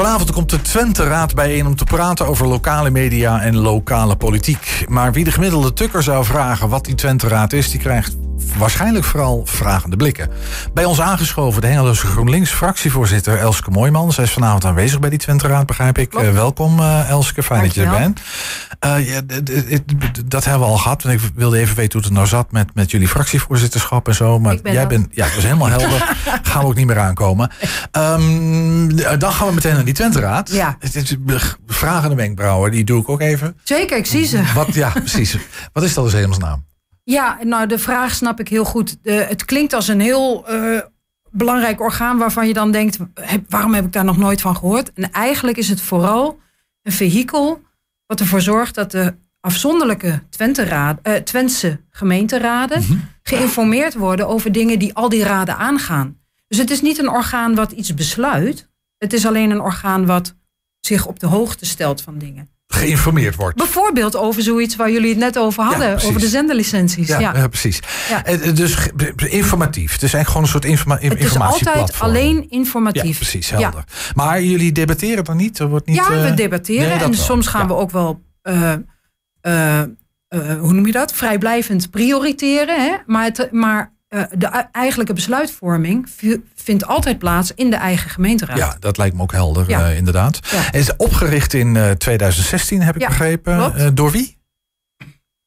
Vanavond komt de Twente-raad bijeen om te praten over lokale media en lokale politiek. Maar wie de gemiddelde tukker zou vragen wat die Twente-raad is, die krijgt waarschijnlijk vooral vragende blikken. Bij ons aangeschoven de Hengeloze GroenLinks-fractievoorzitter Elske Mooijman. Zij is vanavond aanwezig bij die Twente-raad, begrijp ik. Uh, welkom uh, Elske, fijn dat je er bent. Ja, dat hebben we al gehad. Want ik wilde even weten hoe het nou zat met, met jullie fractievoorzitterschap en zo. Maar jij bent, ja, dat is helemaal helder. gaan we ook niet meer aankomen. Um, dan gaan we meteen naar die Twente-raad. Ja. Vragende wenkbrauwen, die doe ik ook even. Zeker, ik zie ze. Wat, ja, precies. Wat is dat als hemelsnaam? Ja, nou de vraag snap ik heel goed. Het klinkt als een heel uh, belangrijk orgaan waarvan je dan denkt, heb, waarom heb ik daar nog nooit van gehoord? En eigenlijk is het vooral een vehikel wat ervoor zorgt dat de afzonderlijke Twente raad, uh, Twentse gemeenteraden mm -hmm. geïnformeerd worden over dingen die al die raden aangaan. Dus het is niet een orgaan wat iets besluit. Het is alleen een orgaan wat zich op de hoogte stelt van dingen geïnformeerd wordt. Bijvoorbeeld over zoiets waar jullie het net over hadden, ja, over de zenderlicenties. Ja, ja. precies. Ja. Dus informatief. Het is eigenlijk gewoon een soort informa informatieplatform. Het is altijd alleen informatief. Ja, precies, helder. Maar jullie debatteren dan niet? Er wordt niet ja, we debatteren. Nee, en soms gaan we ook wel, uh, uh, uh, hoe noem je dat? Vrijblijvend prioriteren. Hè? Maar, het, maar uh, de eigenlijke besluitvorming vindt altijd plaats in de eigen gemeenteraad. Ja, dat lijkt me ook helder, ja. uh, inderdaad. Ja. Het is opgericht in uh, 2016, heb ik begrepen. door wie?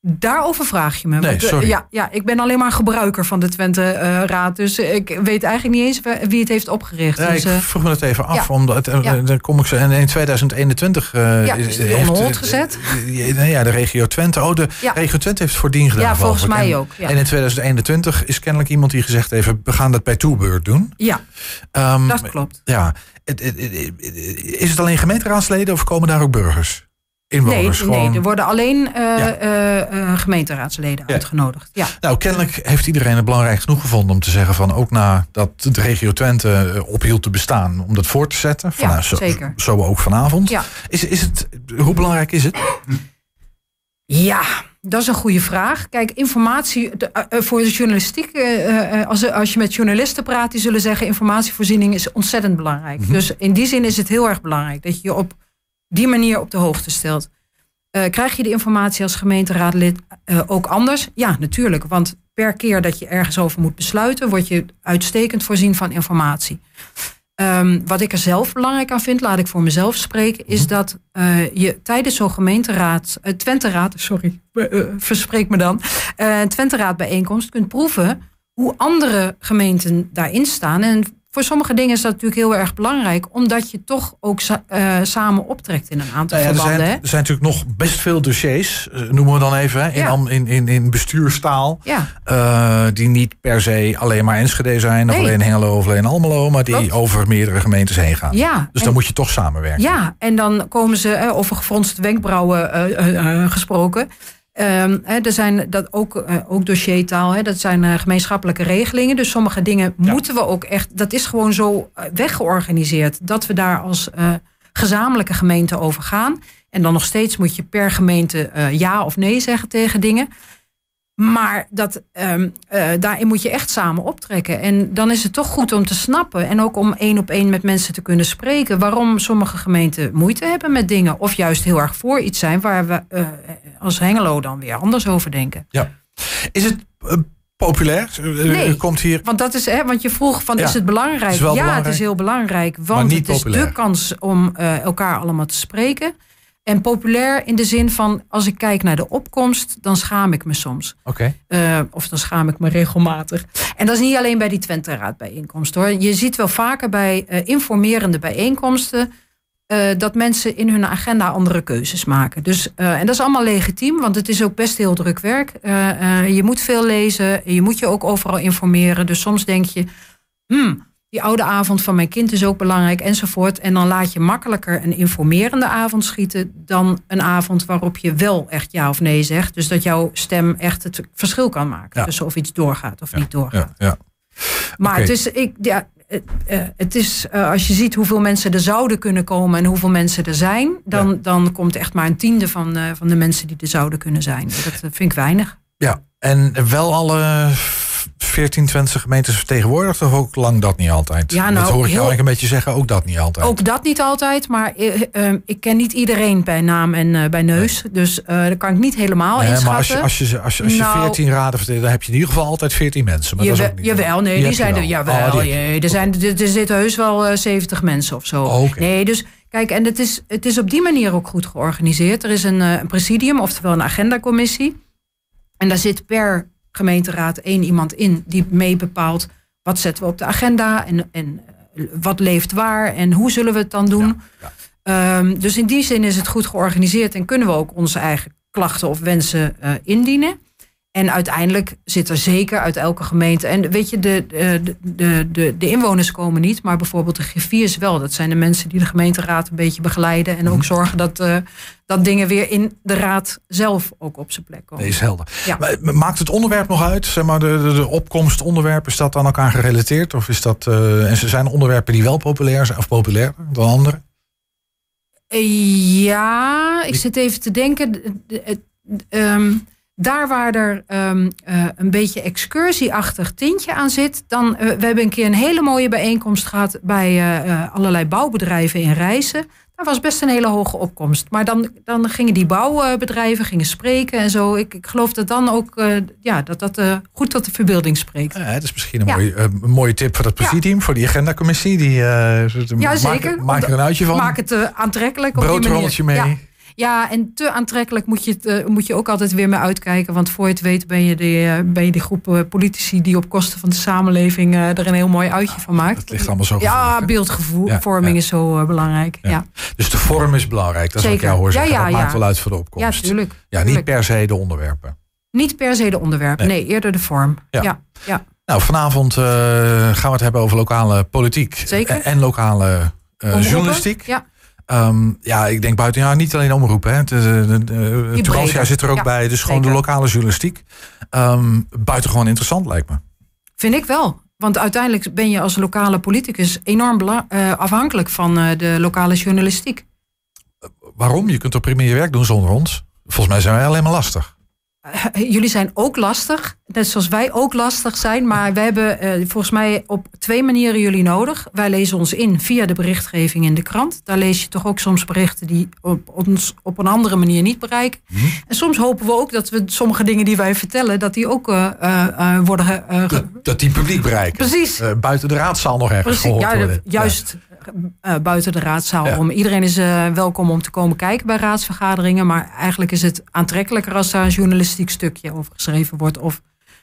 Daarover vraag je me. Nee, sorry. Ja, ja, ik ben alleen maar gebruiker van de Twente-raad. dus ik weet eigenlijk niet eens wie het heeft opgericht. Ja, dus, ik vroeg me dat even af. Ja. Omdat, ja. Dan kom ik zo. En in 2021 uh, ja, is die heeft, gezet. ja, de regio Twente. Oh, de regio Twente heeft voordien gedaan. Ja, volgens mij en, ook. En in 2021 is kennelijk iemand die gezegd heeft... we gaan dat bij toebeurt doen. Ja, um, dat klopt. Ja. Is het alleen gemeenteraadsleden of komen daar ook burgers? Inwoners, nee, gewoon... nee, er worden alleen ja. uh, uh, gemeenteraadsleden ja. uitgenodigd. Ja. Nou, kennelijk heeft iedereen het belangrijk genoeg gevonden om te zeggen van ook nadat de regio Twente ophield te bestaan, om dat voor te zetten. Van, ja, zo, zeker. Zo ook vanavond. Ja. Is, is het, hoe belangrijk is het? Ja, dat is een goede vraag. Kijk, informatie voor de journalistiek, als, als je met journalisten praat, die zullen zeggen: informatievoorziening is ontzettend belangrijk. Mm -hmm. Dus in die zin is het heel erg belangrijk dat je je op die manier op de hoogte stelt. Uh, krijg je de informatie als gemeenteraadlid uh, ook anders? Ja, natuurlijk. Want per keer dat je ergens over moet besluiten, word je uitstekend voorzien van informatie. Um, wat ik er zelf belangrijk aan vind, laat ik voor mezelf spreken, is dat uh, je tijdens zo'n gemeenteraad, uh, Twenteraad, sorry, verspreek me dan, Twenteraad bijeenkomst kunt proeven hoe andere gemeenten daarin staan. En voor sommige dingen is dat natuurlijk heel erg belangrijk, omdat je toch ook uh, samen optrekt in een aantal nou ja, verbanden. Er zijn, er zijn, natuurlijk nog best veel dossiers, uh, noemen we dan even, in, ja. in, in, in bestuurstaal. Uh, die niet per se alleen maar Enschede zijn, of nee. alleen Hengelo of alleen Almelo, maar die Klopt. over meerdere gemeentes heen gaan. Ja, dus en, dan moet je toch samenwerken. Ja, en dan komen ze, over gefronste wenkbrauwen gesproken. Um, he, er zijn dat ook, uh, ook dossiertaal, he, dat zijn uh, gemeenschappelijke regelingen. Dus sommige dingen ja. moeten we ook echt, dat is gewoon zo weggeorganiseerd dat we daar als uh, gezamenlijke gemeente over gaan. En dan nog steeds moet je per gemeente ja of nee zeggen tegen dingen. Maar dat, um, uh, daarin moet je echt samen optrekken. En dan is het toch goed om te snappen. En ook om één op één met mensen te kunnen spreken. Waarom sommige gemeenten moeite hebben met dingen. Of juist heel erg voor iets zijn waar we uh, als Hengelo dan weer anders over denken. Ja. Is het uh, populair? Nee, komt hier... want, dat is, hè, want je vroeg van ja, is het belangrijk? Is ja, belangrijk, het is heel belangrijk. Want het is de kans om elkaar allemaal te spreken. En populair in de zin van, als ik kijk naar de opkomst, dan schaam ik me soms. Okay. Uh, of dan schaam ik me regelmatig. En dat is niet alleen bij die Twente-raad bijeenkomst hoor. Je ziet wel vaker bij uh, informerende bijeenkomsten uh, dat mensen in hun agenda andere keuzes maken. Dus, en dat is allemaal legitiem, want het is ook best heel druk werk. je moet veel lezen, je moet je ook overal informeren. Dus soms denk je, hmm, die oude avond van mijn kind is ook belangrijk enzovoort. En dan laat je makkelijker een informerende avond schieten dan een avond waarop je wel echt ja of nee zegt. Dus dat jouw stem echt het verschil kan maken. Ja. Dus of iets doorgaat of ja. niet doorgaat. Ja. Maar okay. het is, ik, ja, het, het is uh, als je ziet hoeveel mensen er zouden kunnen komen en hoeveel mensen er zijn, dan, dan komt echt maar een tiende van, uh, van de mensen die er zouden kunnen zijn. Dat vind ik weinig. Ja, en wel alle 14 Twentse gemeentes vertegenwoordigd of ook lang dat niet altijd? Ja, nou, dat hoor ik jou eigenlijk een beetje zeggen, ook dat niet altijd. Ook dat niet altijd, maar eh, eh, ik ken niet iedereen bij naam en eh, bij neus. Dus dat kan ik niet helemaal Nee, inschatten. maar als je, als je, als je, als je Nou- 14 raden verdeelt, dan heb je in ieder geval altijd 14 mensen. Maar dat is Jawel, ook niet jawel, nee, Die je zijn er. wel. Jawel, Oh, die je. jee, er, zijn, er, er zitten heus wel eh, 70 mensen of zo. Oh. Nee, dus kijk, en het is, het is op die manier ook goed georganiseerd. Er is een, een presidium, oftewel een agendacommissie. En daar zit per gemeenteraad één iemand in die mee bepaalt wat zetten we op de agenda en, en eh, wat leeft waar en hoe zullen we het dan doen. Ja, Ehm, dus in die zin is het goed georganiseerd en kunnen we ook onze eigen klachten of wensen eh, indienen. En uiteindelijk zit er zeker uit elke gemeente. En weet je, de, de, de, de, de inwoners komen niet, maar bijvoorbeeld de griffiers wel. Dat zijn de mensen die de gemeenteraad een beetje begeleiden. En ook Mhm. zorgen dat, eh, dat dingen weer in de raad zelf ook op zijn plek komen. Nee, is helder. Ja. Maar maakt het onderwerp nog uit? Zeg maar, de, de, de opkomst onderwerp, is dat aan elkaar gerelateerd? Of is dat, eh, en ze zijn onderwerpen die wel populair zijn, of populairder dan andere? Eh, Ja, ik zit even te denken. De- de- de- ehm, daar waar er ehm, eh, een beetje excursieachtig tintje aan zit, dan eh, we hebben een keer een hele mooie bijeenkomst gehad bij eh, allerlei bouwbedrijven in Rijssen. Daar was best een hele hoge opkomst. Maar dan, dan gingen die bouwbedrijven gingen spreken en zo. Ik, ik geloof dat dan ook ja, dat dat goed tot de verbeelding spreekt. Ja, dat is misschien een, Ja. mooie, een mooie tip voor het presidium, voor die agendacommissie. Die, Ja, zeker. Maak, maak er een uitje van. Maak het aantrekkelijk. op die manier. Broodrolletje mee. Ja. Ja, en te aantrekkelijk moet je, het, eh, moet je ook altijd weer mee uitkijken. Want voor je het weet ben je, die, eh, ben je die groep eh, politici die op kosten van de samenleving er een heel mooi uitje van maakt. Het ligt allemaal zo Ja, beeldvorming Ja, is zo belangrijk. Ja. Ja, Dus de vorm is belangrijk. Dat is wat ik jou hoor Ja, zeggen. ja, dat ja. maakt wel uit voor de ja, opkomst. tuurlijk. Ja, niet tuurlijk. per se de onderwerpen. Niet per se de onderwerpen, Nee. nee, eerder de vorm. Ja. Ja. Ja, Nou, vanavond gaan we het hebben over lokale politiek. Zeker. En, lokale journalistiek. Ja. Ehm, ja, ik denk buiten ja, niet alleen omroepen. Hè. Het, eh, zit er ook Ja, bij. Dus gewoon de lokale journalistiek. Ehm buitengewoon interessant lijkt me. Vind ik wel. Want uiteindelijk ben je als lokale politicus enorm eh, afhankelijk van eh, de lokale journalistiek. Waarom? Je kunt toch prima je werk doen zonder ons? Volgens mij zijn wij alleen maar lastig. Eh, Jullie zijn ook lastig, net zoals wij ook lastig zijn. Maar we hebben eh, volgens mij op twee manieren jullie nodig. Wij lezen ons in via de berichtgeving in de krant. Daar lees je toch ook soms berichten die op, ons op een andere manier niet bereiken. Mhm. En soms hopen we ook dat we sommige dingen die wij vertellen, dat die ook eh, worden. ge- Dat, dat die publiek bereiken. Precies. Buiten de raadzaal nog ergens Precies, gehoord ja, de- worden. juist eh, buiten de raadzaal Ja. om. Iedereen is eh, welkom om te komen kijken bij raadsvergaderingen. Maar eigenlijk is het aantrekkelijker als daar een journalistiek stukje over geschreven wordt. Of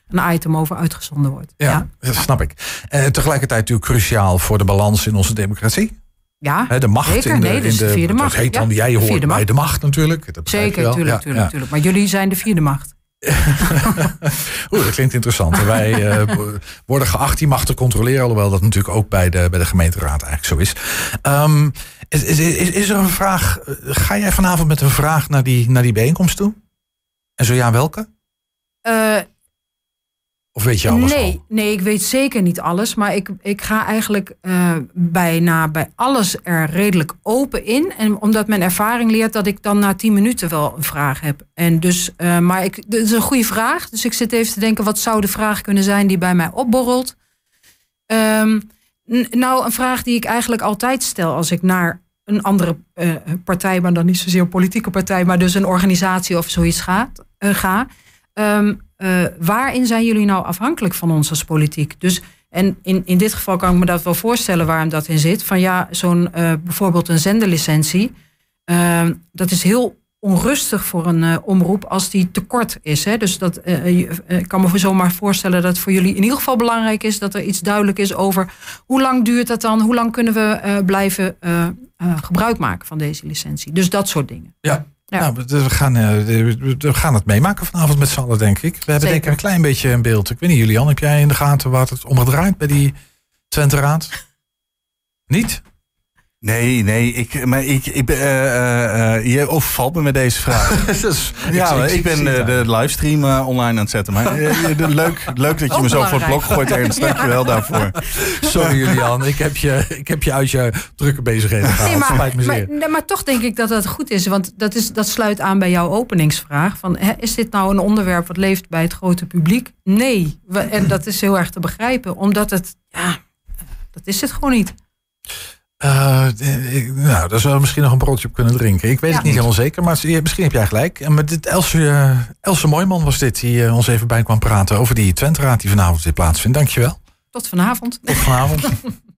een item over uitgezonden wordt. Ja, Ja, dat snap ik. En tegelijkertijd natuurlijk cruciaal voor de balans in onze democratie. ja. De macht Zeker, in de, nee, in dus de vierde dat macht. heet dan, Ja, jij de hoort vierde bij de macht natuurlijk. Dat zeker, wel. tuurlijk, Ja, tuurlijk, ja. tuurlijk. Maar jullie zijn de vierde macht. Oeh, dat klinkt interessant. Wij eh, worden geacht die macht te controleren, alhoewel dat natuurlijk ook bij de, bij de gemeenteraad eigenlijk zo is. Ehm, is, is, is, is er een vraag? eh, Ga jij vanavond met een vraag naar die, naar die bijeenkomst toe? En zo ja, welke? Eh, Of weet je alles nee, al? nee, ik weet zeker niet alles. Maar ik, ik ga eigenlijk eh, bijna bij alles er redelijk open in. En omdat mijn ervaring leert dat ik dan na tien minuten wel een vraag heb. En dus, eh, maar ik, dat is een goede vraag. Dus ik zit even te denken, wat zou de vraag kunnen zijn die bij mij opborrelt? Ehm, nou, een vraag die ik eigenlijk altijd stel als ik naar een andere eh, partij, maar dan niet zozeer een politieke partij, maar dus een organisatie of zoiets gaat, ga. Ehm, eh, waarin zijn jullie nou afhankelijk van ons als politiek? Dus, en in, in dit geval kan ik me dat wel voorstellen waarom dat in zit. Van ja, zo'n eh, bijvoorbeeld een zenderlicentie. ehm, dat is heel onrustig voor een eh, omroep als die tekort is. Hè? Dus dat, eh, eh, ik kan me zomaar voorstellen dat het voor jullie in ieder geval belangrijk is dat er iets duidelijk is over hoe lang duurt dat dan? Hoe lang kunnen we eh, blijven eh, eh, gebruik maken van deze licentie? Dus dat soort dingen. Ja. Ja. Nou, we- gaan, eh, we- gaan het meemaken vanavond met z'n allen, denk ik. We hebben denk ik een klein beetje een beeld. Ik weet niet, Julian, heb jij in de gaten waar het om gaat draait bij die Twente Raad? Niet? Nee, nee, ik, maar ik, ik, ben, uh, uh, je overvalt me met deze vraag. dus, ja, ik, ik ben de, de livestream uh, online aan het zetten. Maar leuk, leuk dat je me zo voor het blok gooit, Ernst. Dank je wel daarvoor. Sorry Julian, ik heb je, ik heb je uit je drukke bezigheden gehaald. Nee, maar, maar, maar, maar, toch denk ik dat dat goed is. Want dat, is, dat sluit aan bij jouw openingsvraag. Van, hè, is dit nou een onderwerp wat leeft bij het grote publiek? Nee. En dat is heel erg te begrijpen. Omdat het, ja, dat is het gewoon niet. Uh, nou, daar zou we misschien nog een broodje op kunnen drinken. Ik weet het niet helemaal zeker, maar misschien heb jij gelijk. En met dit Else, uh, Else Mooiman was dit, die uh, ons even bij kwam praten over die Twenteraad die vanavond weer plaatsvindt. Dankjewel. Tot vanavond. Tot vanavond.